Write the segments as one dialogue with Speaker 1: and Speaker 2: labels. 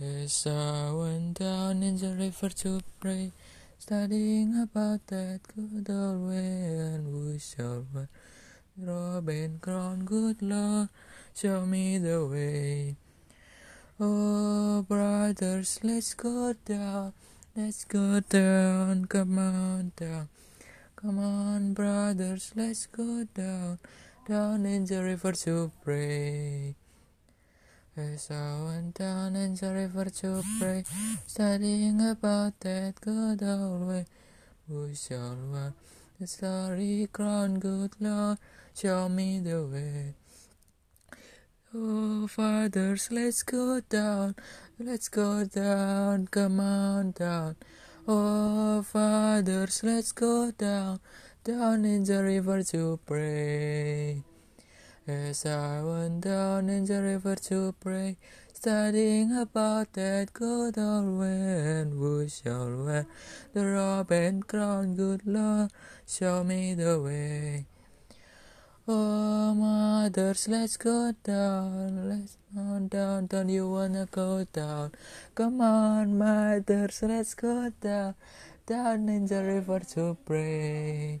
Speaker 1: As I went down in the river to pray, studying about that good old way, and who shall the robe and crown, good Lord, show me the way. Oh, brothers, let's go down, let's go down, come on down. Come on, brothers, let's go down, down in the river to pray. As I went down in the river to pray, studying about that good old way, shall wear the starry crown, good Lord, show me the way. Oh, fathers, let's go down, let's go down, come on down. Oh, fathers, let's go down, down in the river to pray. As I went down in the river to pray, studying about that good old way, and who shall wear the robe and crown, good Lord, show me the way. Oh, mothers, let's go down, let's go down, don't you wanna go down? Come on, mothers, let's go down, down in the river to pray.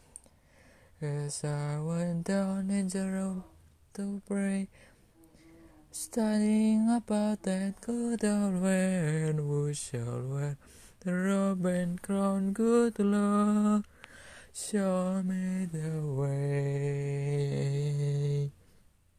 Speaker 1: As I went down in the road to pray, studying about that good old way, and who shall wear the robe and crown, good Lord, show me the way.